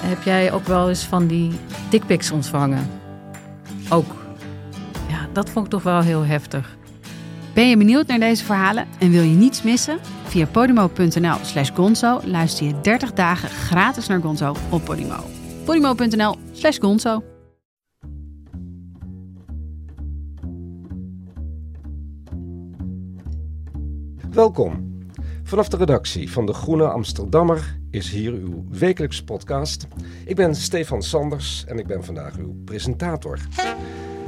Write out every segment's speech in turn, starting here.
Heb jij ook wel eens van die dickpics ontvangen? Ook. Ja, dat vond ik toch wel heel heftig. Ben je benieuwd naar deze verhalen en wil je niets missen? Via podimo.nl slash gonzo luister je 30 dagen gratis naar Gonzo op Podimo. podimo.nl slash gonzo Welkom. Vanaf de redactie van De Groene Amsterdammer is hier uw wekelijkse podcast. Ik ben Stefan Sanders en ik ben vandaag uw presentator. En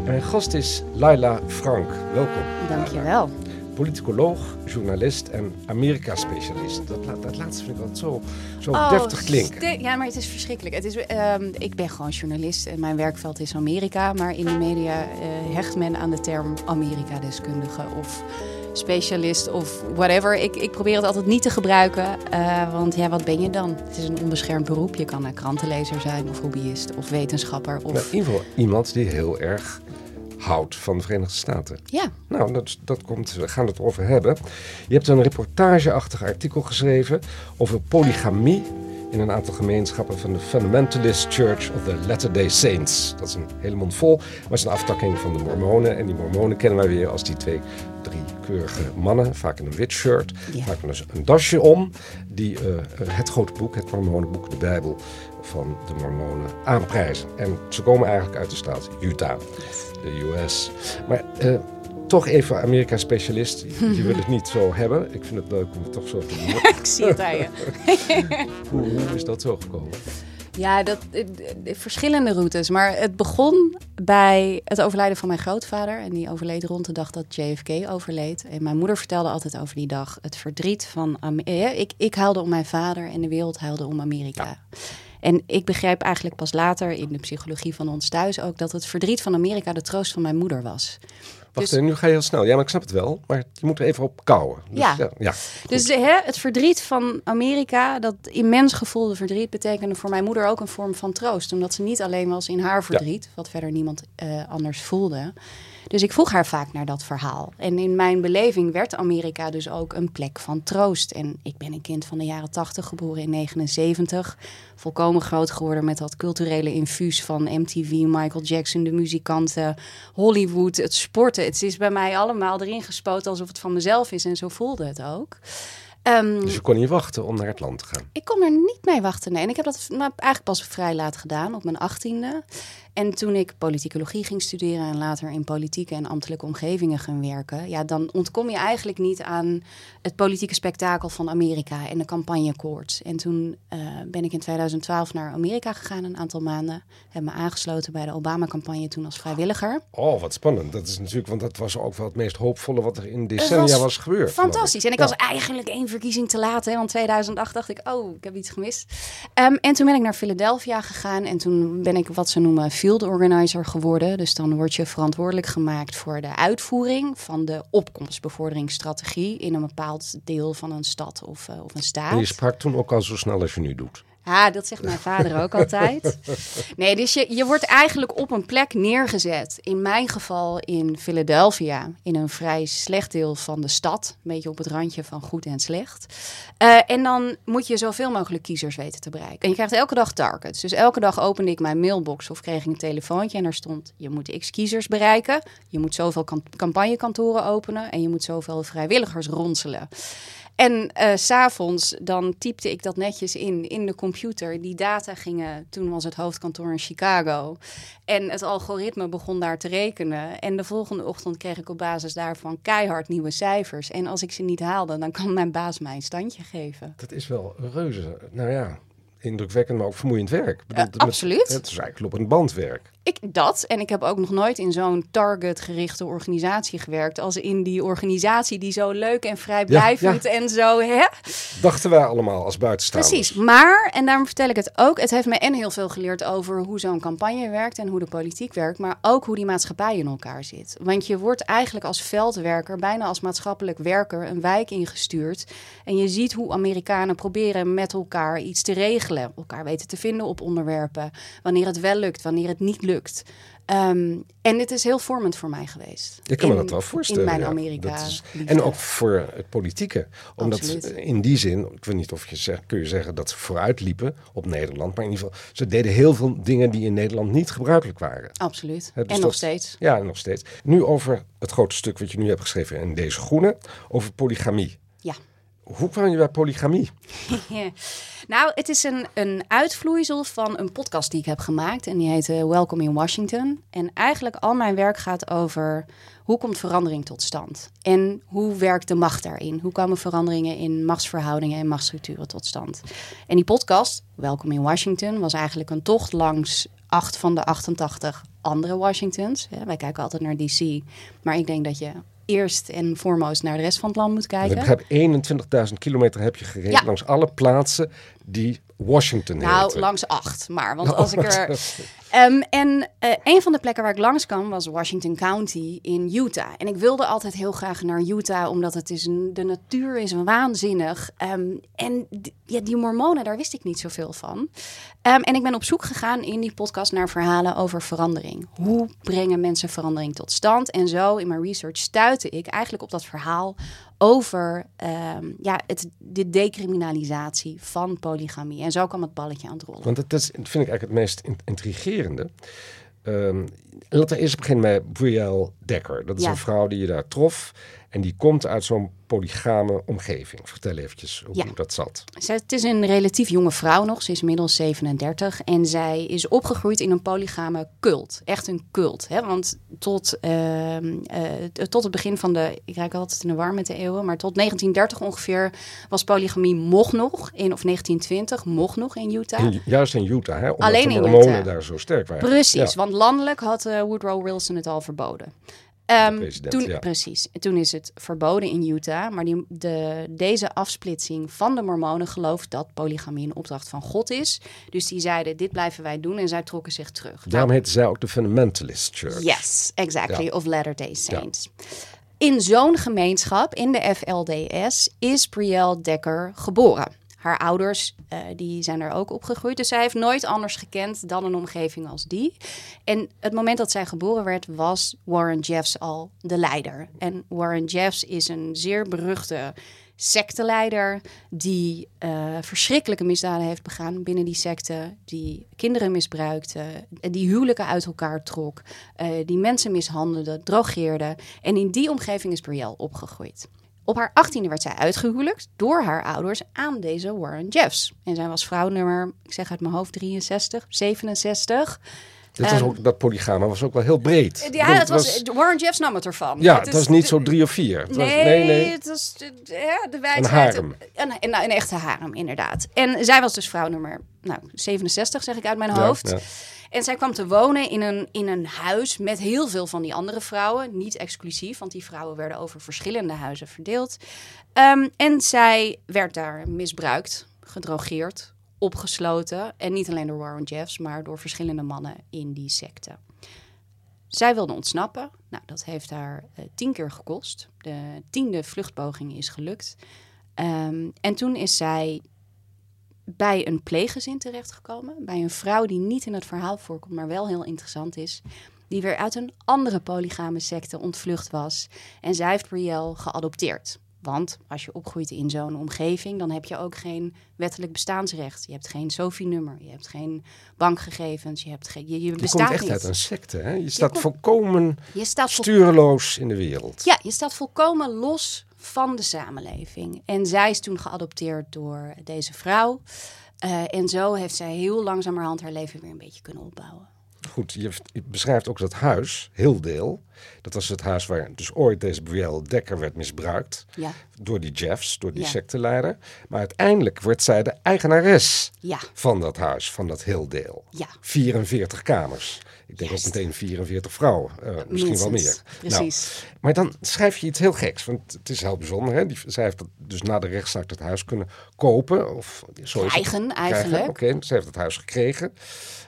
mijn gast is Laila Frank. Welkom. Dankjewel. Politicoloog, journalist en Amerika-specialist. Dat, la- dat laatste vind ik altijd zo, zo Oh, deftig klinken. Ja, maar het is verschrikkelijk. Het is, ehm, ik ben gewoon journalist en mijn werkveld is Amerika. Maar in de media eh, hecht men aan de term Amerika-deskundige of specialist of whatever. Ik, ik probeer het altijd niet te gebruiken, eh, want ja, wat ben je dan? Het is een onbeschermd beroep. Je kan een krantenlezer zijn of hobbyist of wetenschapper. Of... in ieder geval iemand die heel erg houdt van de Verenigde Staten. Ja, Nou, dat, dat komt, we gaan het erover hebben. Je hebt een reportageachtig artikel geschreven over polygamie in een aantal gemeenschappen van de Fundamentalist Church of the Latter-day Saints. Dat is een hele mond vol, maar het is een aftakking van de Mormonen. En die Mormonen kennen wij weer als die twee, drie keurige mannen, vaak in een wit shirt, Ja. vaak met een dasje om, die eh, het grote boek, het Mormonenboek, de Bijbel van de Mormonen aanprijzen. En ze komen eigenlijk uit de staat Utah, de US. Maar eh, toch even Amerika-specialist. Je wil het niet zo hebben. Ik vind het leuk om het toch zo te doen. ik zie het aan je. Hoe, hoe is dat zo gekomen? Ja, dat, eh, verschillende routes. Maar het begon bij het overlijden van mijn grootvader. En die overleed rond de dag dat JFK overleed. En mijn moeder vertelde altijd over die dag het verdriet van... Am- eh, ik, ik huilde om mijn vader en de wereld huilde om Amerika. En ik begreep eigenlijk pas later in de psychologie van ons thuis ook... dat het verdriet van Amerika de troost van mijn moeder was. Wacht, Dus- nu ga je heel snel. Ja, maar ik snap het wel. Maar je moet er even op kouwen. Dus, Ja. ja, ja. Dus hè, het verdriet van Amerika, dat immens gevoelde verdriet, betekende voor mijn moeder ook een vorm van troost. Omdat ze niet alleen was in haar verdriet, wat verder niemand eh, anders voelde. Dus ik vroeg haar vaak naar dat verhaal. En in mijn beleving werd Amerika dus ook een plek van troost. En ik ben een kind van de jaren 80, geboren in 79. Volkomen groot geworden met dat culturele infuus van MTV, Michael Jackson, de muzikanten, Hollywood, het sporten. Het is bij mij allemaal erin gespoten alsof het van mezelf is. En zo voelde het ook. Ehm, Dus je kon niet wachten om naar het land te gaan. ik kon er niet mee wachten. Nee. En ik heb dat nou, eigenlijk pas vrij laat gedaan, op mijn achttiende. En toen ik politicologie ging studeren en later in politieke en ambtelijke omgevingen ging werken, ja, dan ontkom je eigenlijk niet aan het politieke spektakel van Amerika en de campagnekoorts. En toen eh, ben ik in 2012 naar Amerika gegaan, een aantal maanden. Heb me aangesloten bij de Obama-campagne toen als vrijwilliger. Oh, wat spannend. Dat is natuurlijk, want dat was ook wel het meest hoopvolle wat er in decennia was was, gebeurd. Fantastisch. En ik Ja. was eigenlijk één verkiezing te laat. Hè, want 2008 dacht ik, oh, ik heb iets gemist. Ehm, en toen ben ik naar Philadelphia gegaan. En toen ben ik wat ze noemen field organizer geworden. Dus dan word je verantwoordelijk gemaakt voor de uitvoering van de opkomstbevorderingsstrategie in een bepaald deel van een stad of, eh, of een staat. En je sprak toen ook al zo snel als je nu doet. Ja, dat zegt mijn vader ook altijd. Nee, dus je, je wordt eigenlijk op een plek neergezet. In mijn geval in Philadelphia, in een vrij slecht deel van de stad. Een beetje op het randje van goed en slecht. Eh, en dan moet je zoveel mogelijk kiezers weten te bereiken. En je krijgt elke dag targets. Dus elke dag opende ik mijn mailbox of kreeg ik een telefoontje. En daar stond, je moet x kiezers bereiken. Je moet zoveel kan- campagnekantoren openen. En je moet zoveel vrijwilligers ronselen. En eh, s s'avonds dan typte ik dat netjes in, in de computer. Die data gingen, toen was het hoofdkantoor in Chicago. En het algoritme begon daar te rekenen. En de volgende ochtend kreeg ik op basis daarvan keihard nieuwe cijfers. En als ik ze niet haalde, dan kan mijn baas mij een standje geven. Dat is wel reuze. Nou ja, indrukwekkend, maar ook vermoeiend werk. Bedoel, Eh, met- absoluut. Het is eigenlijk lopend bandwerk. Ik dat. En ik heb ook nog nooit in zo'n target-gerichte organisatie gewerkt. Als in die organisatie die zo leuk en vrijblijvend en zo. Hè? Dachten wij allemaal als buitenstaanders. Precies. Maar, en daarom vertel ik het ook. Het heeft me en heel veel geleerd over hoe zo'n campagne werkt en hoe de politiek werkt. Maar ook hoe die maatschappij in elkaar zit. Want je wordt eigenlijk als veldwerker, bijna als maatschappelijk werker, een wijk ingestuurd. En je ziet hoe Amerikanen proberen met elkaar iets te regelen. Elkaar weten te vinden op onderwerpen. Wanneer het wel lukt, wanneer het niet lukt. Ehm, en dit is heel vormend voor mij geweest. Ik kan me In- dat wel voorstellen. In mijn ja. Amerika. Is- en ook voor het politieke. Omdat Absoluut. in die zin, ik weet niet of je zegt, kun je zeggen dat ze vooruit liepen op Nederland. Maar in ieder geval, ze deden heel veel dingen die in Nederland niet gebruikelijk waren. Absoluut. Dus en nog steeds. Ja, nog steeds. Nu over het grote stuk wat je nu hebt geschreven in deze groene, over polygamie. Hoe kwam je bij polygamie? Nou, het is een, een uitvloeisel van een podcast die ik heb gemaakt. En die heet eh, Welcome in Washington. En eigenlijk al mijn werk gaat over hoe komt verandering tot stand? En hoe werkt de macht daarin? Hoe komen veranderingen in machtsverhoudingen en machtsstructuren tot stand? En die podcast, Welcome in Washington, was eigenlijk een tocht langs acht van de 88 andere Washingtons. Ja, wij kijken altijd naar DC. Maar ik denk dat je eerst en foremost naar de rest van het land moet Ik kijken. begrijp 21.000 kilometer heb je gereden Ja. langs alle plaatsen die Washington Nou, heten. langs acht. Maar, want als ik er. Ehm, en eh, een van de plekken waar ik langs kwam was Washington County in Utah. En ik wilde altijd heel graag naar Utah, omdat het is de natuur is waanzinnig. Ehm, en ja, die mormonen, daar wist ik niet zoveel van. Ehm, en ik ben op zoek gegaan in die podcast naar verhalen over verandering. Hoe brengen mensen verandering tot stand? En zo in mijn research stuitte ik eigenlijk op dat verhaal over ja, het, de decriminalisatie van polygamie. En zo kwam het balletje aan het rollen. Want dat vind ik eigenlijk het meest in- intrigerende. Ehm laten we eerst beginnen met Brielle Dekker. Dat is Ja. een vrouw die je daar trof. En die komt uit zo'n polygame omgeving. Vertel eventjes hoe Ja. dat zat. Zij, het is een relatief jonge vrouw nog. Ze is inmiddels 37. En zij is opgegroeid in een polygame cult. Echt een cult. Hè? Want tot, ehm, eh, tot het begin van de... Ik rijk altijd in de war met de eeuwen. Maar tot 1930 ongeveer was polygamie mocht nog. In, of 1920 mocht nog in Utah. In- juist in Utah, hè? omdat Alleen de Utah. daar zo sterk waren. Precies, Ja. want landelijk had eh, Woodrow Wilson het al verboden. President, toen, ja. Precies, toen is het verboden in Utah. Maar die, de, deze afsplitsing van de mormonen gelooft dat polygamie een opdracht van God is. Dus die zeiden, dit blijven wij doen. En zij trokken zich terug. Daarom heette zij ook de Fundamentalist Church. Yes, exactly, Ja. of Latter-day Saints. In zo'n gemeenschap, in de FLDS, is Brielle Dekker geboren. Haar ouders eh, die zijn er ook opgegroeid. Dus zij heeft nooit anders gekend dan een omgeving als die. En het moment dat zij geboren werd, was Warren Jeffs al de leider. En Warren Jeffs is een zeer beruchte secteleider die eh, verschrikkelijke misdaden heeft begaan binnen die secte, die kinderen misbruikte, die huwelijken uit elkaar trok, eh, die mensen mishandelde, drogeerde. En in die omgeving is Brielle opgegroeid. Op haar achttiende werd zij uitgehuwelijkt door haar ouders aan deze Warren Jeffs. En zij was vrouw nummer, ik zeg uit mijn hoofd, 63, 67. Dit was Ehm, ook, dat polygame was ook wel heel breed. Ja, bedoel, het was, Warren Jeffs nam het ervan. Ja, Het het is- was niet zo drie of vier. Het was, Nee, nee, nee. het was de, ja, de wijsheid. harem. Een, een, een echte harem, inderdaad. En zij was dus vrouw nummer nou, 67, zeg ik uit mijn Ja, hoofd. ja. En zij kwam te wonen in een, in een huis met heel veel van die andere vrouwen. Niet exclusief, want die vrouwen werden over verschillende huizen verdeeld. Ehm, en zij werd daar misbruikt, gedrogeerd, opgesloten. En niet alleen door Warren Jeffs, maar door verschillende mannen in die secte. Zij wilde ontsnappen. Nou, dat heeft haar eh, tien keer gekost. De tiende vluchtpoging is gelukt. Ehm, en toen is zij bij een pleeggezin terechtgekomen. Bij een vrouw die niet in het verhaal voorkomt, maar wel heel interessant is. Die weer uit een andere polygame secte ontvlucht was. En zij heeft Brielle geadopteerd. Want als je opgroeit in zo'n omgeving, dan heb je ook geen wettelijk bestaansrecht. Je hebt geen SOFI-nummer, je hebt geen bankgegevens, je, hebt geen, je, je Je bestaat komt echt niet. uit een secte. Hè? Je staat komt- volkomen Je staat vol- stuurloos in de wereld. Ja, je staat volkomen los van de samenleving. En zij is toen geadopteerd door deze vrouw. Eh, en zo heeft zij heel langzamerhand haar leven weer een beetje kunnen opbouwen. goed, je, je beschrijft ook dat huis, heel deel. Dat was het huis waar dus ooit deze Brielle Dekker werd misbruikt. Ja. Door die Jeffs, door die Ja. secteleider. Maar uiteindelijk wordt zij de eigenares Ja. van dat huis, van dat heel deel. Ja. 44 kamers. Ik denk Juist. ook meteen 44 vrouwen. eh, misschien wel meer. Precies. Nou, maar dan schrijf je iets heel geks. Want het is heel bijzonder. Hè? Die, zij heeft dat dus na de rechtszaak het huis kunnen kopen. Of zo het. Krijgen, eigenlijk. Oké, ze heeft het huis gekregen.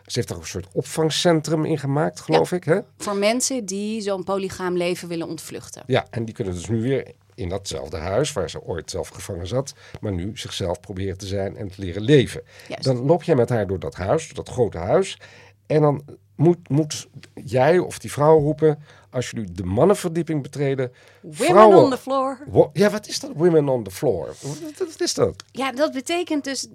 Ze heeft er ook een soort opvangcentrum in gemaakt, geloof ik. Hè? Voor mensen die polygaam leven willen ontvluchten. Ja, en die kunnen dus nu weer in datzelfde huis waar ze ooit zelf gevangen zat, maar nu zichzelf proberen te zijn en te leren leven. Juist. Dan loop jij met haar door dat huis, door dat grote huis, en dan moet, moet jij of die vrouw roepen, als jullie de mannenverdieping betreden, Women on the floor. Wo- Ja, wat is dat? Women on the floor. Wat, is dat? Ja, dat betekent dus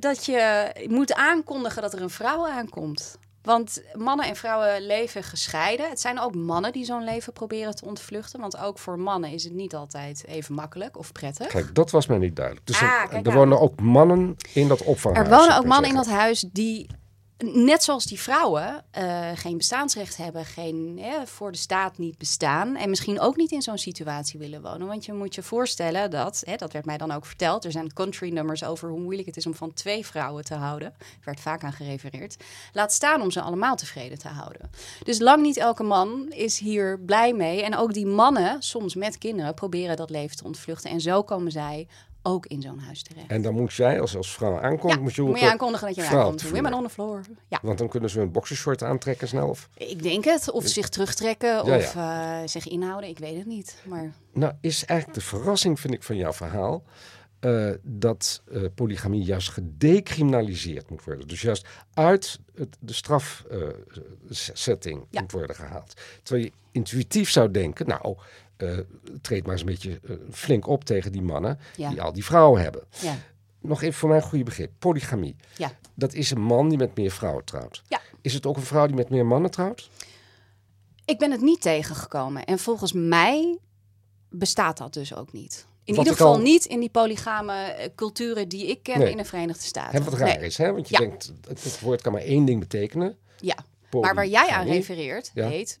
dat je moet aankondigen dat er een vrouw aankomt. Want mannen en vrouwen leven gescheiden. Het zijn ook mannen die zo'n leven proberen te ontvluchten. Want ook voor mannen is het niet altijd even makkelijk of prettig. Kijk, dat was mij niet duidelijk. Dus Ah, er, er wonen ook mannen in dat opvanghuis. Er wonen ook mannen in dat huis die, net zoals die vrouwen, eh, geen bestaansrecht hebben, geen, voor de staat niet bestaan. En misschien ook niet in zo'n situatie willen wonen. Want je moet je voorstellen dat, hè, dat werd mij dan ook verteld, er zijn country nummers over hoe moeilijk het is om van twee vrouwen te houden. Er werd vaak aan gerefereerd. Laat staan om ze allemaal tevreden te houden. Dus lang niet elke man is hier blij mee. En ook die mannen, soms met kinderen, proberen dat leven te ontvluchten. En zo komen zij ook in zo'n huis terecht. En dan moet jij als, als vrouw aankomt, Ja, moet je moet je aankondigen dat je aankomt. Women on the floor. Ja, Want dan kunnen ze hun boxershort aantrekken snel. Of... ik denk het. Of zich terugtrekken Ja, of eh, zich inhouden. Ik weet het niet. Maar Nou, is eigenlijk de verrassing, vind ik, van jouw verhaal... eh, dat eh, polygamie juist gedecriminaliseerd moet worden. Dus juist uit het, de strafsetting Ja. moet worden gehaald. Terwijl je intuïtief zou denken... nou, eh, treed maar eens een beetje eh, flink op tegen die mannen... Ja. die al die vrouwen hebben. ja, Nog even voor mijn goede begrip. Polygamie. ja. Dat is een man die met meer vrouwen trouwt. Ja. Is het ook een vrouw die met meer mannen trouwt? Ik ben het niet tegengekomen. En volgens mij bestaat dat dus ook niet. In Wat ieder geval al- niet in die polygame eh, culturen die ik ken Nee. in de Verenigde Staten. Hè, wat raar Nee. is, hè? Want je Ja. denkt, het, woord kan maar één ding betekenen. Ja, maar waar jij aan refereert, heet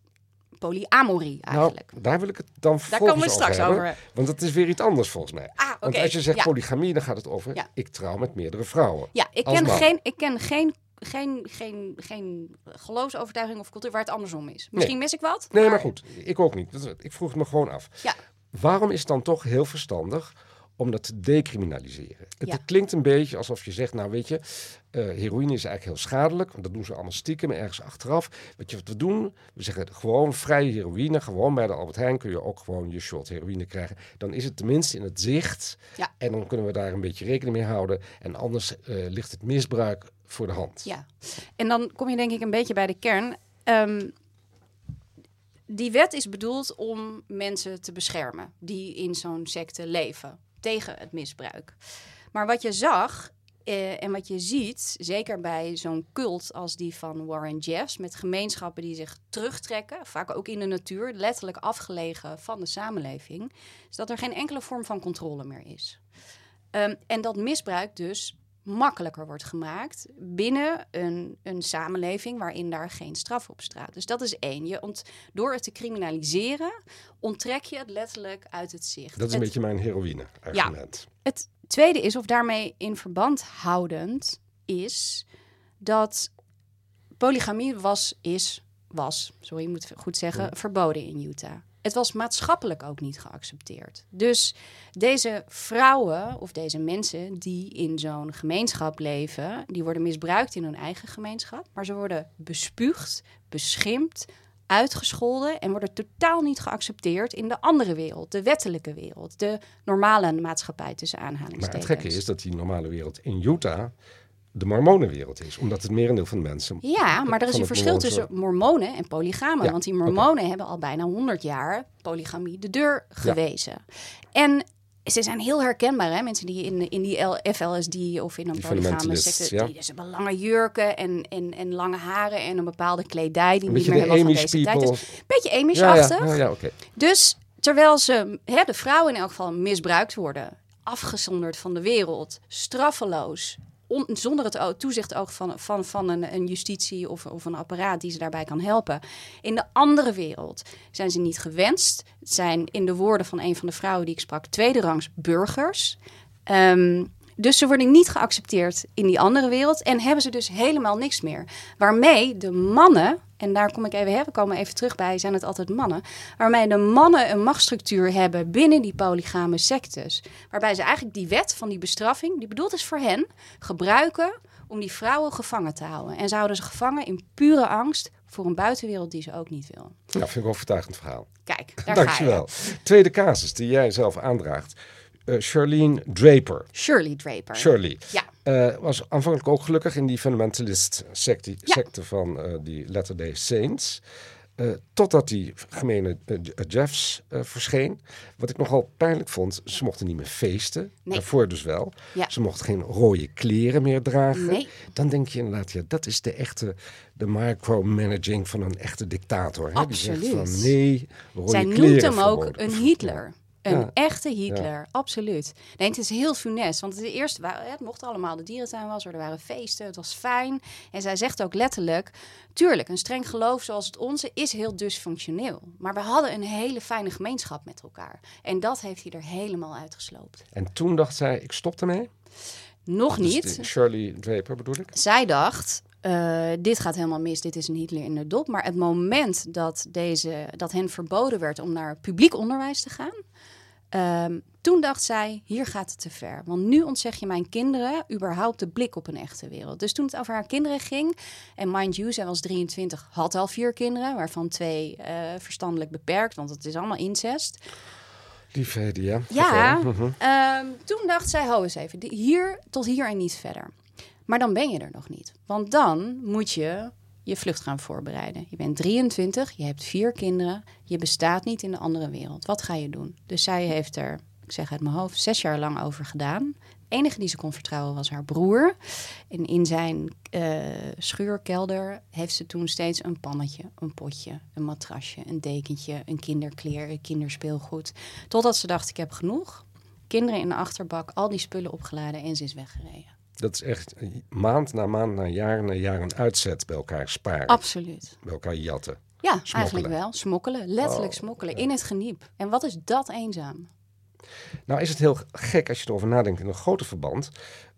polyamorie eigenlijk. Nou, daar wil ik het dan Daar komen we straks over over. hebben. Want het is weer iets anders volgens mij. Ah. Want als je zegt ja. polygamie, dan gaat het over... Ja. ik trouw met meerdere vrouwen. Ja, ik ken, man. geen, ik ken geen, geen, geen, geen geloofsovertuiging of cultuur waar het andersom is. Misschien mis ik wat. Nee, maar goed. Ik ook niet. Dat- Ik vroeg het me gewoon af. Ja, Waarom is het dan toch heel verstandig om dat te decriminaliseren? Het Ja. klinkt een beetje alsof je zegt, nou weet je, eh, heroïne is eigenlijk heel schadelijk. Want dat doen ze allemaal stiekem ergens achteraf. Weet je wat we doen? We zeggen gewoon vrije heroïne. Gewoon bij de Albert Heijn kun je ook gewoon je shot heroïne krijgen. Dan is het tenminste in het zicht. Ja. En dan kunnen we daar een beetje rekening mee houden. En anders eh, ligt het misbruik voor de hand. ja. En dan kom je denk ik een beetje bij de kern. Ehm, die wet is bedoeld om mensen te beschermen die in zo'n secte leven tegen het misbruik. Maar wat je zag eh, en wat je ziet, zeker bij zo'n cult als die van Warren Jeffs, met gemeenschappen die zich terugtrekken, vaak ook in de natuur, letterlijk afgelegen van de samenleving, is dat er geen enkele vorm van controle meer is. Ehm, en dat misbruik dus makkelijker wordt gemaakt binnen een, een samenleving waarin daar geen straf op staat. Dus dat is één. Je ont, door het te criminaliseren onttrek je het letterlijk uit het zicht. Dat is een Het- beetje mijn heroïne-argument. het tweede is, of daarmee in verband houdend, is dat polygamie was, is, was, sorry, je moet goed zeggen, verboden in Utah. Het was maatschappelijk ook niet geaccepteerd. Dus deze vrouwen of deze mensen die in zo'n gemeenschap leven, die worden misbruikt in hun eigen gemeenschap, maar ze worden bespuugd, beschimpt, uitgescholden en worden totaal niet geaccepteerd in de andere wereld, de wettelijke wereld, de normale maatschappij tussen Maar aanhalingstekens. het gekke is dat die normale wereld in Utah de mormonenwereld is. Omdat het merendeel van de mensen... Ja, maar er is een verschil tussen mormonen en polygamen. Ja, Want die mormonen hebben al bijna 100 jaar polygamie de deur Ja. gewezen. En ze zijn heel herkenbaar, hè? mensen die in, in die FLSD of in een polygame secte... ja. Die, dus hebben lange jurken en, en, en lange haren en een bepaalde kledij... die Een niet meer helemaal van deze tijd is. Beetje ja, Amish-achtig. ja, ja. Dus terwijl ze, hè, de vrouwen in elk geval misbruikt worden, afgezonderd van de wereld, straffeloos, on- zonder het toezicht oog van, van, van een, een justitie of, of een apparaat die ze daarbij kan helpen. In de andere wereld zijn ze niet gewenst. Zijn in de woorden van een van de vrouwen die ik sprak, tweederangs burgers. Ehm, dus ze worden niet geaccepteerd in die andere wereld en hebben ze dus helemaal niks meer. Waarmee de mannen, en daar kom ik even, hè, we komen even terug bij, zijn het altijd mannen. Waarmee de mannen een machtsstructuur hebben binnen die polygame sectes. Waarbij ze eigenlijk die wet van die bestraffing, die bedoeld is voor hen, gebruiken om die vrouwen gevangen te houden. En ze houden ze gevangen in pure angst voor een buitenwereld die ze ook niet wil. Nou, vind ik een overtuigend verhaal. Kijk, daar ga je. Dankjewel. Tweede casus die jij zelf aandraagt. Charlene Draper. Shirley Draper. Shirley. Ja. Eh, was aanvankelijk ook gelukkig in die fundamentalist secte, Ja. secte van eh, die Latter-day Saints. Eh, totdat die gemene Jeffs verscheen. Wat ik nogal pijnlijk vond, ze mochten niet meer feesten. Nee. Daarvoor dus wel. Ja. Ze mochten geen rode kleren meer dragen. Nee. Dan denk je inderdaad, ja, dat is de echte, de micromanaging van een echte dictator. Hè? Die zegt Absoluut. van nee, rode Zij kleren noemt hem ook een Hitler. Een Ja. echte Hitler, absoluut. Nee, het is heel funest. Want de eerste, het mocht allemaal, de dierentuin was er, waren feesten, het was fijn. En zij zegt ook letterlijk, tuurlijk, een streng geloof zoals het onze is heel dysfunctioneel. Maar we hadden een hele fijne gemeenschap met elkaar. En dat heeft hij er helemaal uitgesloopt. En toen dacht zij, ik stop ermee. Nog Dus niet. Shirley Draper bedoel ik. Zij dacht, eh, dit gaat helemaal mis, dit is een Hitler in de dop. Maar het moment dat, deze, dat hen verboden werd om naar publiek onderwijs te gaan... ehm, toen dacht zij, hier gaat het te ver. Want nu ontzeg je mijn kinderen überhaupt de blik op een echte wereld. Dus toen het over haar kinderen ging... en mind you, zij was 23, had al vier kinderen... waarvan twee eh, verstandelijk beperkt, want het is allemaal incest... Lief Hedy, ja. Ja. Mhm. ehm, toen dacht zij, ho eens even, hier tot hier en niet verder. Maar dan ben je er nog niet. Want dan moet je je vlucht gaan voorbereiden. Je bent 23, je hebt vier kinderen, je bestaat niet in de andere wereld. Wat ga je doen? Dus zij heeft er, ik zeg uit mijn hoofd, zes jaar lang over gedaan. De enige die ze kon vertrouwen was haar broer. En in zijn eh, schuurkelder heeft ze toen steeds een pannetje, een potje, een matrasje, een dekentje, een kinderkleer, een kinderspeelgoed. Totdat ze dacht, ik heb genoeg. Kinderen in de achterbak, al die spullen opgeladen en ze is weggereden. Dat is echt maand na maand na jaar na jaar een uitzet bij elkaar sparen. Absoluut. Bij elkaar jatten. Ja, eigenlijk wel. Smokkelen, letterlijk Oh, smokkelen, in het geniep. En wat is dat eenzaam? Nou is het heel gek als je erover nadenkt in een groter verband.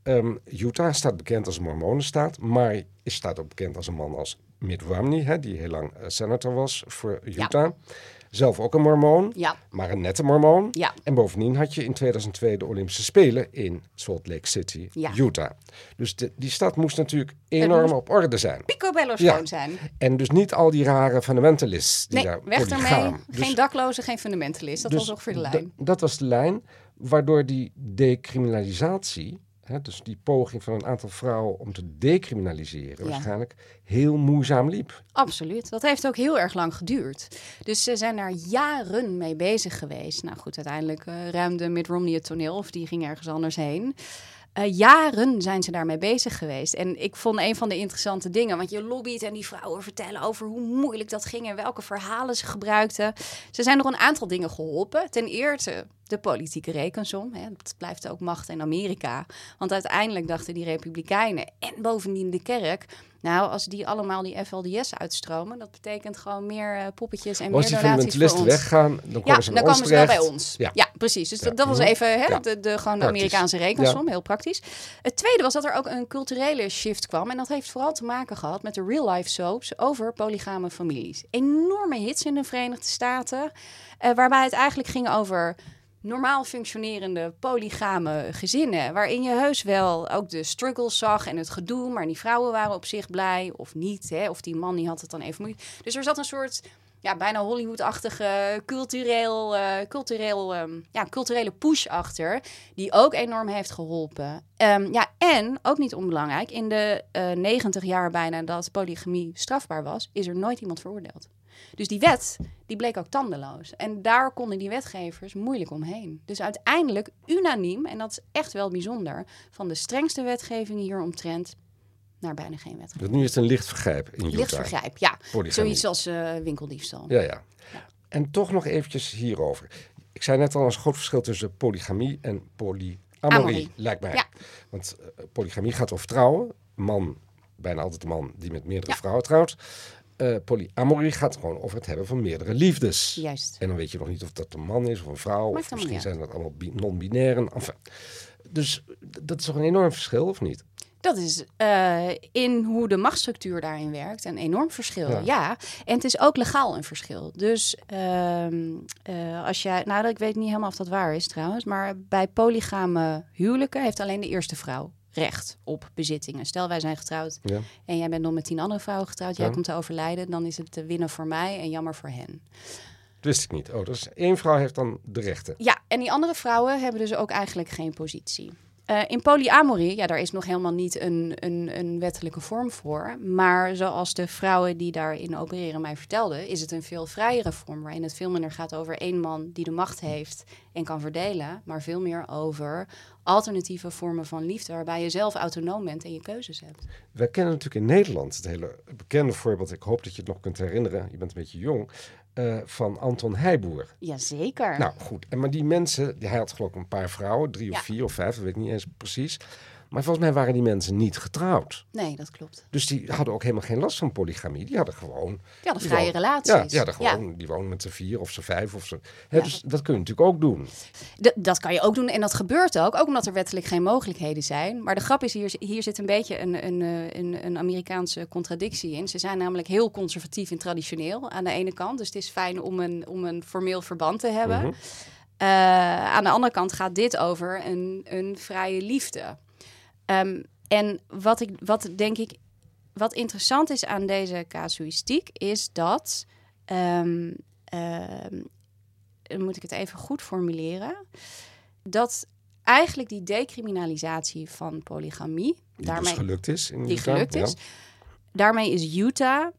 Ehm, Utah staat bekend als een mormonenstaat, maar is staat ook bekend als een man als Mitt Romney, hè, die heel lang eh, senator was voor Utah. Zelf ook een mormoon, Ja, maar een nette mormoon. ja, En bovendien had je in 2002 de Olympische Spelen in Salt Lake City, Ja. Utah. Dus de, die stad moest natuurlijk enorm op orde zijn. picobello schoon zijn. En dus niet al die rare fundamentalists die Nee, daar weg ermee. Dus- Geen daklozen, geen fundamentalist. Dat dus was ongeveer de da- lijn. dat was de lijn, waardoor die decriminalisatie, hè, dus die poging van een aantal vrouwen om te decriminaliseren, Ja. waarschijnlijk heel moeizaam liep. Absoluut. Dat heeft ook heel erg lang geduurd. Dus ze zijn daar jaren mee bezig geweest. Nou goed, uiteindelijk eh, ruimde Mitt Romney het toneel of die ging ergens anders heen. Eh, jaren zijn ze daarmee bezig geweest. En ik vond een van de interessante dingen, want je lobbyt en die vrouwen vertellen over hoe moeilijk dat ging en welke verhalen ze gebruikten. Ze zijn door een aantal dingen geholpen. Ten eerste de politieke rekensom. Hè. Het blijft ook macht in Amerika. Want uiteindelijk dachten die republikeinen en bovendien de kerk... Nou, als die allemaal die FLDS uitstromen, dat betekent gewoon meer eh, poppetjes en Als meer donaties voor ons. weggaan, dan komen Ja, ze dan komen ze wel bij ons. Ja. Ja, precies. Dus Ja. dat, dat was Mhm. even hè, de, de, gewoon de. Amerikaanse rekensom, heel praktisch. Het tweede was dat er ook een culturele shift kwam. En dat heeft vooral te maken gehad met de real-life soaps over polygame families. Enorme hits in de Verenigde Staten, eh, waarbij het eigenlijk ging over normaal functionerende polygame gezinnen. Waarin je heus wel ook de struggles zag en het gedoe. Maar die vrouwen waren op zich blij of niet. Hè? Of die man die had het dan even moeilijk. Dus er zat een soort ja, bijna Hollywood-achtige cultureel, eh, cultureel, ehm, ja, culturele push achter. Die ook enorm heeft geholpen. Ehm, ja, en ook niet onbelangrijk. In de eh 90 jaar bijna dat polygamie strafbaar was, is er nooit iemand veroordeeld. Dus die wet, die bleek ook tandeloos. En daar konden die wetgevers moeilijk omheen. Dus uiteindelijk unaniem, en dat is echt wel bijzonder, van de strengste wetgeving hieromtrent naar bijna geen wetgeving. Dus nu is het een licht vergrijp in Utah. Licht vergrijp, ja. Polygamie. Zoiets als eh, winkeldiefstal. Ja, ja. En toch nog eventjes hierover. Ik zei net al, een groot verschil tussen polygamie en polyamie. Amorie, Amorie. lijkt mij. Ja. Want eh, polygamie gaat over trouwen. Man, bijna altijd een man die met meerdere Ja. vrouwen trouwt. Eh, polyamorie gaat gewoon over het hebben van meerdere liefdes. Juist. En dan weet je nog niet of dat een man is of een vrouw. Maakt of misschien zijn dat allemaal bi- non-binairen. Enfin, dus dat is toch een enorm verschil, of niet? Dat is eh, in hoe de machtsstructuur daarin werkt een enorm verschil. Ja. Ja. En het is ook legaal een verschil. Dus ehm, eh, als jij, nou, ik weet niet helemaal of dat waar is trouwens, maar bij polygame huwelijken heeft alleen de eerste vrouw recht op bezittingen. Stel, wij zijn getrouwd Ja. en jij bent nog met tien andere vrouwen getrouwd, jij Ja. komt te overlijden, dan is het te winnen voor mij en jammer voor hen. Dat wist ik niet. Oh, dus één vrouw heeft dan de rechten. Ja, en die andere vrouwen hebben dus ook eigenlijk geen positie. Eh, in polyamorie, ja, daar is nog helemaal niet een, een, een wettelijke vorm voor. Maar zoals de vrouwen die daarin opereren mij vertelden, is het een veel vrijere vorm. Waarin het veel minder gaat over één man die de macht heeft en kan verdelen. Maar veel meer over alternatieve vormen van liefde. Waarbij je zelf autonoom bent en je keuzes hebt. Wij kennen natuurlijk in Nederland het hele bekende voorbeeld. Ik hoop dat je het nog kunt herinneren. Je bent een beetje jong. Eh, van Anton Heijboer. Jazeker. Nou goed, en maar die mensen, hij had geloof ik een paar vrouwen, drie of vier of vijf, dat weet ik niet eens precies. Maar volgens mij waren die mensen niet getrouwd. Nee, dat klopt. Dus die hadden ook helemaal geen last van polygamie. Die hadden gewoon... Die hadden vrije relaties. Ja, die, hadden gewoon, die wonen met z'n vier of z'n vijf of. Hè, Ja. Dus dat kun je natuurlijk ook doen. D- dat kan je ook doen en dat gebeurt ook, ook omdat er wettelijk geen mogelijkheden zijn. Maar de grap is, hier, hier zit een beetje een, een, eh, een, een Amerikaanse contradictie in. Ze zijn namelijk heel conservatief en traditioneel aan de ene kant. Dus het is fijn om een, om een formeel verband te hebben. Mhm. Eh, aan de andere kant gaat dit over een, een vrije liefde. Ehm, en wat, ik, wat denk ik, wat interessant is aan deze casuïstiek, is dat. ehm, dan moet ik het even goed formuleren. Dat eigenlijk die decriminalisatie van polygamie, Die daarmee, dus gelukt is. In die Utah, gelukt is, daarmee is Utah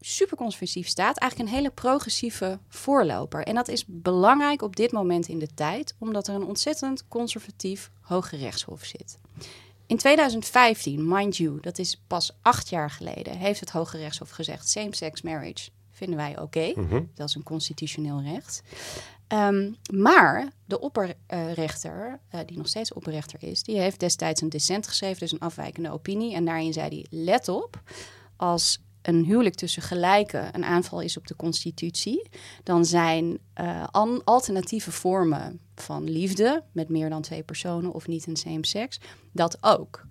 super conservatief staat, eigenlijk een hele progressieve voorloper. En dat is belangrijk op dit moment in de tijd, omdat er een ontzettend conservatief hoge rechtshof zit. In 2015, mind you, dat is pas acht jaar geleden, heeft het Hoge Rechtshof gezegd: same-sex marriage vinden wij oké. Mhm. Dat is een constitutioneel recht. Ehm, maar de opperrechter, eh, die nog steeds opperrechter is, die heeft destijds een dissent geschreven, dus een afwijkende opinie. En daarin zei hij: let op, als een huwelijk tussen gelijken een aanval is op de constitutie, dan zijn eh, alternatieve vormen van liefde met meer dan twee personen of niet een same sex dat ook.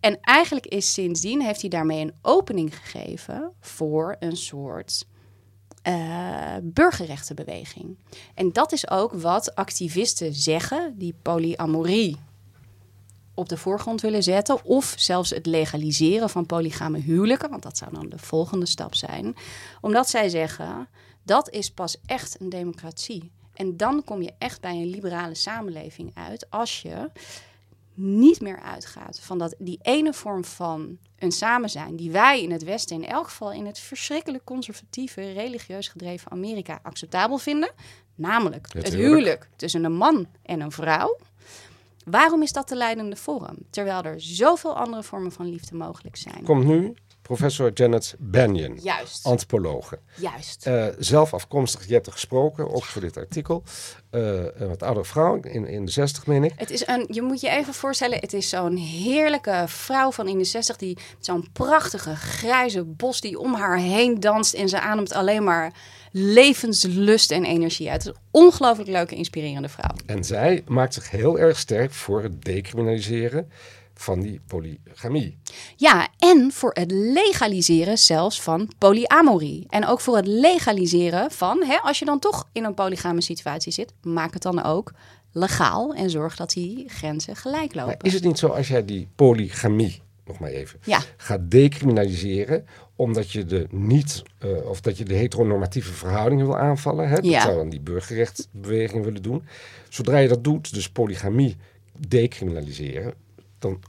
En eigenlijk is sindsdien heeft hij daarmee een opening gegeven voor een soort eh, burgerrechtenbeweging. En dat is ook wat activisten zeggen die polyamorie op de voorgrond willen zetten. Of zelfs het legaliseren van polygame huwelijken. Want dat zou dan de volgende stap zijn. Omdat zij zeggen, dat is pas echt een democratie. En dan kom je echt bij een liberale samenleving uit. Als je niet meer uitgaat van dat, die ene vorm van een samen zijn... die wij in het Westen, in elk geval in het verschrikkelijk conservatieve... religieus gedreven Amerika acceptabel vinden. Namelijk Het het, huwelijk. huwelijk tussen een man en een vrouw. Waarom is dat de leidende vorm? Terwijl er zoveel andere vormen van liefde mogelijk zijn. Komt nu professor Janet Banyan, Juist, antropologe. juist. Eh, zelf afkomstig, je hebt er gesproken, ook voor dit artikel. Eh, een wat oudere vrouw, in, in de zestig meen ik. Het is een, je moet je even voorstellen, het is zo'n heerlijke vrouw van in de 60 die zo'n prachtige grijze bos die om haar heen danst en ze ademt alleen maar levenslust en energie uit. Het is een ongelooflijk leuke, inspirerende vrouw. En zij maakt zich heel erg sterk voor het decriminaliseren van die polygamie. Ja, en voor het legaliseren zelfs van polyamorie. En ook voor het legaliseren van, hè, als je dan toch in een polygame situatie zit, maak het dan ook legaal en zorg dat die grenzen gelijk lopen. Maar is het niet zo als jij die polygamie, nog maar even, Ja. gaat decriminaliseren omdat je de niet, eh, of dat je de heteronormatieve verhoudingen wil aanvallen. Hè? Dat Ja. zou dan die burgerrechtsbeweging willen doen. Zodra je dat doet, dus polygamie decriminaliseren, dan,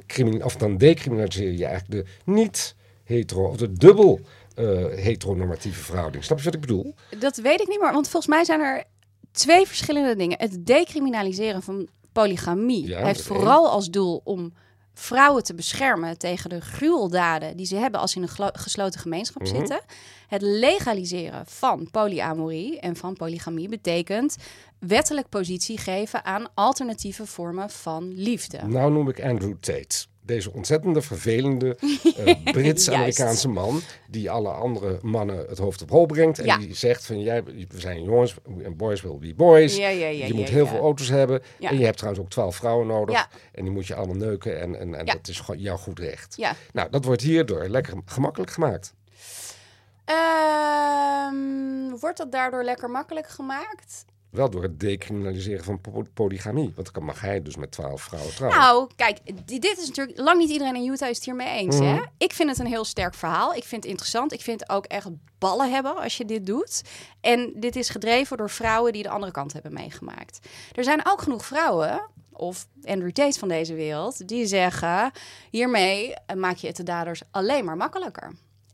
of dan decriminaliseer je eigenlijk de niet hetero of de dubbel eh, heteronormatieve verhouding. Snap je wat ik bedoel? Dat weet ik niet meer, want volgens mij zijn er twee verschillende dingen. Het decriminaliseren van polygamie Ja, heeft vooral als doel om vrouwen te beschermen tegen de gruweldaden die ze hebben als ze in een gesloten gemeenschap Mhm. zitten. Het legaliseren van polyamorie en van polygamie betekent wettelijk positie geven aan alternatieve vormen van liefde. Nou noem ik Andrew Tate. Deze ontzettende, vervelende eh, Brits-Amerikaanse man... die alle andere mannen het hoofd op hol brengt. En Ja. die zegt van, jij, we zijn jongens en boys will be boys. Ja, ja, ja, je moet heel veel auto's hebben. En je hebt trouwens ook twaalf vrouwen nodig. En die moet je allemaal neuken. En, en, en dat is gewoon jouw goed recht. Ja. Nou, dat wordt hierdoor lekker gemakkelijk gemaakt. Ehm, wordt dat daardoor lekker makkelijk gemaakt? Wel door het decriminaliseren van po- polygamie. Want dan mag hij dus met twaalf vrouwen trouwen. Nou, kijk, di- dit is natuurlijk lang niet iedereen in Utah is het hiermee eens. Mhm. Hè? Ik vind het een heel sterk verhaal. Ik vind het interessant. Ik vind het ook echt ballen hebben als je dit doet. En dit is gedreven door vrouwen die de andere kant hebben meegemaakt. Er zijn ook genoeg vrouwen. Of Andrew Tate van deze wereld, die zeggen: hiermee eh, maak je het de daders alleen maar makkelijker.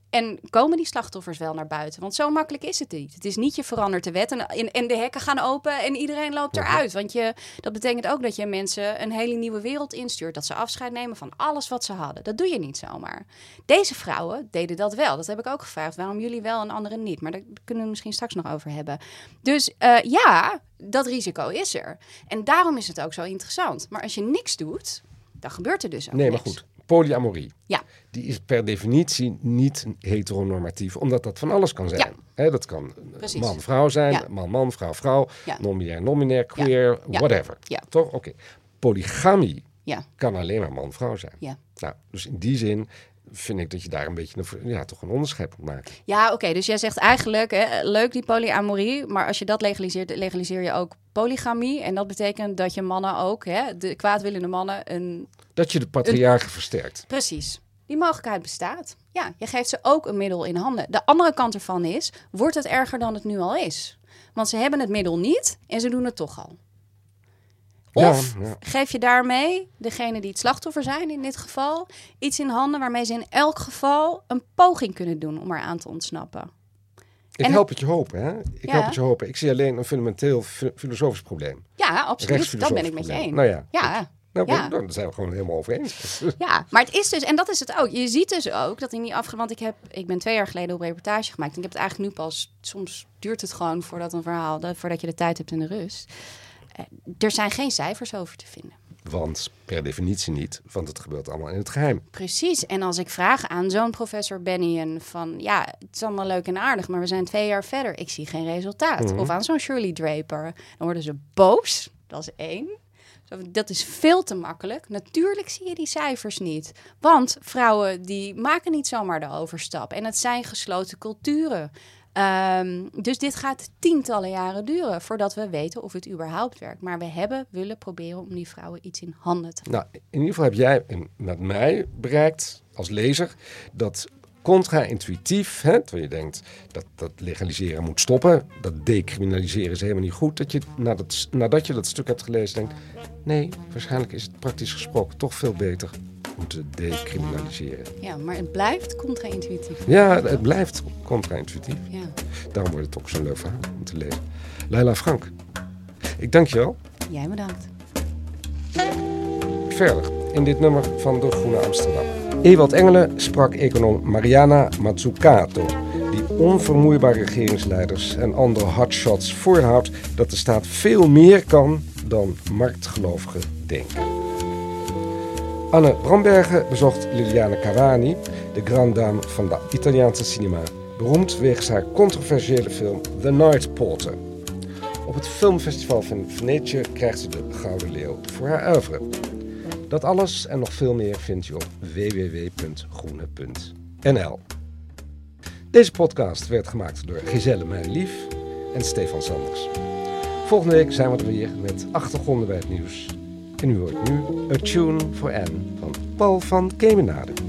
En komen die slachtoffers wel naar buiten? Want zo makkelijk is het niet. Het is niet je verandert de wet en, en, en de hekken gaan open en iedereen loopt eruit. Want je, dat betekent ook dat je mensen een hele nieuwe wereld instuurt. Dat ze afscheid nemen van alles wat ze hadden. Dat doe je niet zomaar. Deze vrouwen deden dat wel. Dat heb ik ook gevraagd. Waarom jullie wel en anderen niet? Maar daar kunnen we misschien straks nog over hebben. Dus eh, ja, dat risico is er. En daarom is het ook zo interessant. Maar als je niks doet, dan gebeurt er dus ook nee, maar goed. Polyamorie. Ja. Die is per definitie niet heteronormatief, omdat dat van alles kan zijn. Ja. Dat kan Precies. man-vrouw zijn, Ja. man-man, vrouw-vrouw, non-binair, non-binair, queer, whatever. Ja. Toch? Oké. Polygamie Ja. kan alleen maar man-vrouw zijn. Ja. Nou, dus in die zin vind ik dat je daar een beetje een, ja, toch een onderscheid moet maken. Ja, oké. dus jij zegt eigenlijk, hè, leuk die polyamorie, maar als je dat legaliseert, legaliseer je ook polygamie. En dat betekent dat je mannen ook, hè, de kwaadwillende mannen, een... Dat je de patriarchen versterkt. Precies. Die mogelijkheid bestaat. Ja, je geeft ze ook een middel in handen. De andere kant ervan is, wordt het erger dan het nu al is? Want ze hebben het middel niet en ze doen het toch al. Of ja. geef je daarmee, degene die het slachtoffer zijn in dit geval, iets in handen waarmee ze in elk geval een poging kunnen doen om eraan te ontsnappen. Ik En- help het je hopen, hè? Ik Ja. help het je hopen. Ik zie alleen een fundamenteel fi- filosofisch probleem. Ja, absoluut. Dat ben ik met je eens. Nou ja. Ja, Nou, Ja. dan zijn we gewoon helemaal over eens. ja, maar het is dus, en dat is het ook. Je ziet dus ook dat in die afge... Want ik, heb, ik ben twee jaar geleden op reportage gemaakt. En ik heb het eigenlijk nu pas... Soms duurt het gewoon voordat een verhaal... dat- voordat je de tijd hebt en de rust. Eh, er zijn geen cijfers over te vinden. Want per definitie niet, want het gebeurt allemaal in het geheim. Precies. En als ik vraag aan zo'n professor Bennion van... ja, het is allemaal leuk en aardig, maar we zijn twee jaar verder. Ik zie geen resultaat. Of aan zo'n Shirley Draper. Dan worden ze boos. Dat is één. Dat is veel te makkelijk. Natuurlijk zie je die cijfers niet. Want vrouwen die maken niet zomaar de overstap. En het zijn gesloten culturen. Ehm, dus dit gaat tientallen jaren duren voordat we weten of het überhaupt werkt. Maar we hebben willen proberen om die vrouwen iets in handen te Nou, in ieder geval heb jij met mij bereikt als lezer dat contra-intuïtief, terwijl je denkt dat dat legaliseren moet stoppen, dat decriminaliseren is helemaal niet goed, dat je nadat je dat stuk hebt gelezen denkt, nee, waarschijnlijk is het praktisch gesproken toch veel beter om te decriminaliseren. Ja, maar het blijft contra-intuïtief. Ja, het blijft contra-intuïtief. Ja. Daarom wordt het ook zo'n leuk verhaal om te lezen. Laila Frank, ik dank je wel. Jij bedankt. Verder in dit nummer van de Groene Amsterdam. Ewald Engelen sprak econoom Mariana Mazzucato, die onvermoeibare regeringsleiders en andere hotshots voorhoudt dat de staat veel meer kan dan marktgelovigen denken. Anne Brambergen bezocht Liliane Cavani, de grand dame van de Italiaanse cinema, beroemd wegens haar controversiële film The Night Porter. Op het filmfestival van Venetië krijgt ze de Gouden Leeuw voor haar oeuvre. Dat alles en nog veel meer vind je op www.groene.nl. Deze podcast werd gemaakt door Giselle Meijlief en Stefan Sanders. Volgende week zijn we er weer met achtergronden bij het nieuws. En u hoort nu A Tune for Anne van Paul van Kemenade.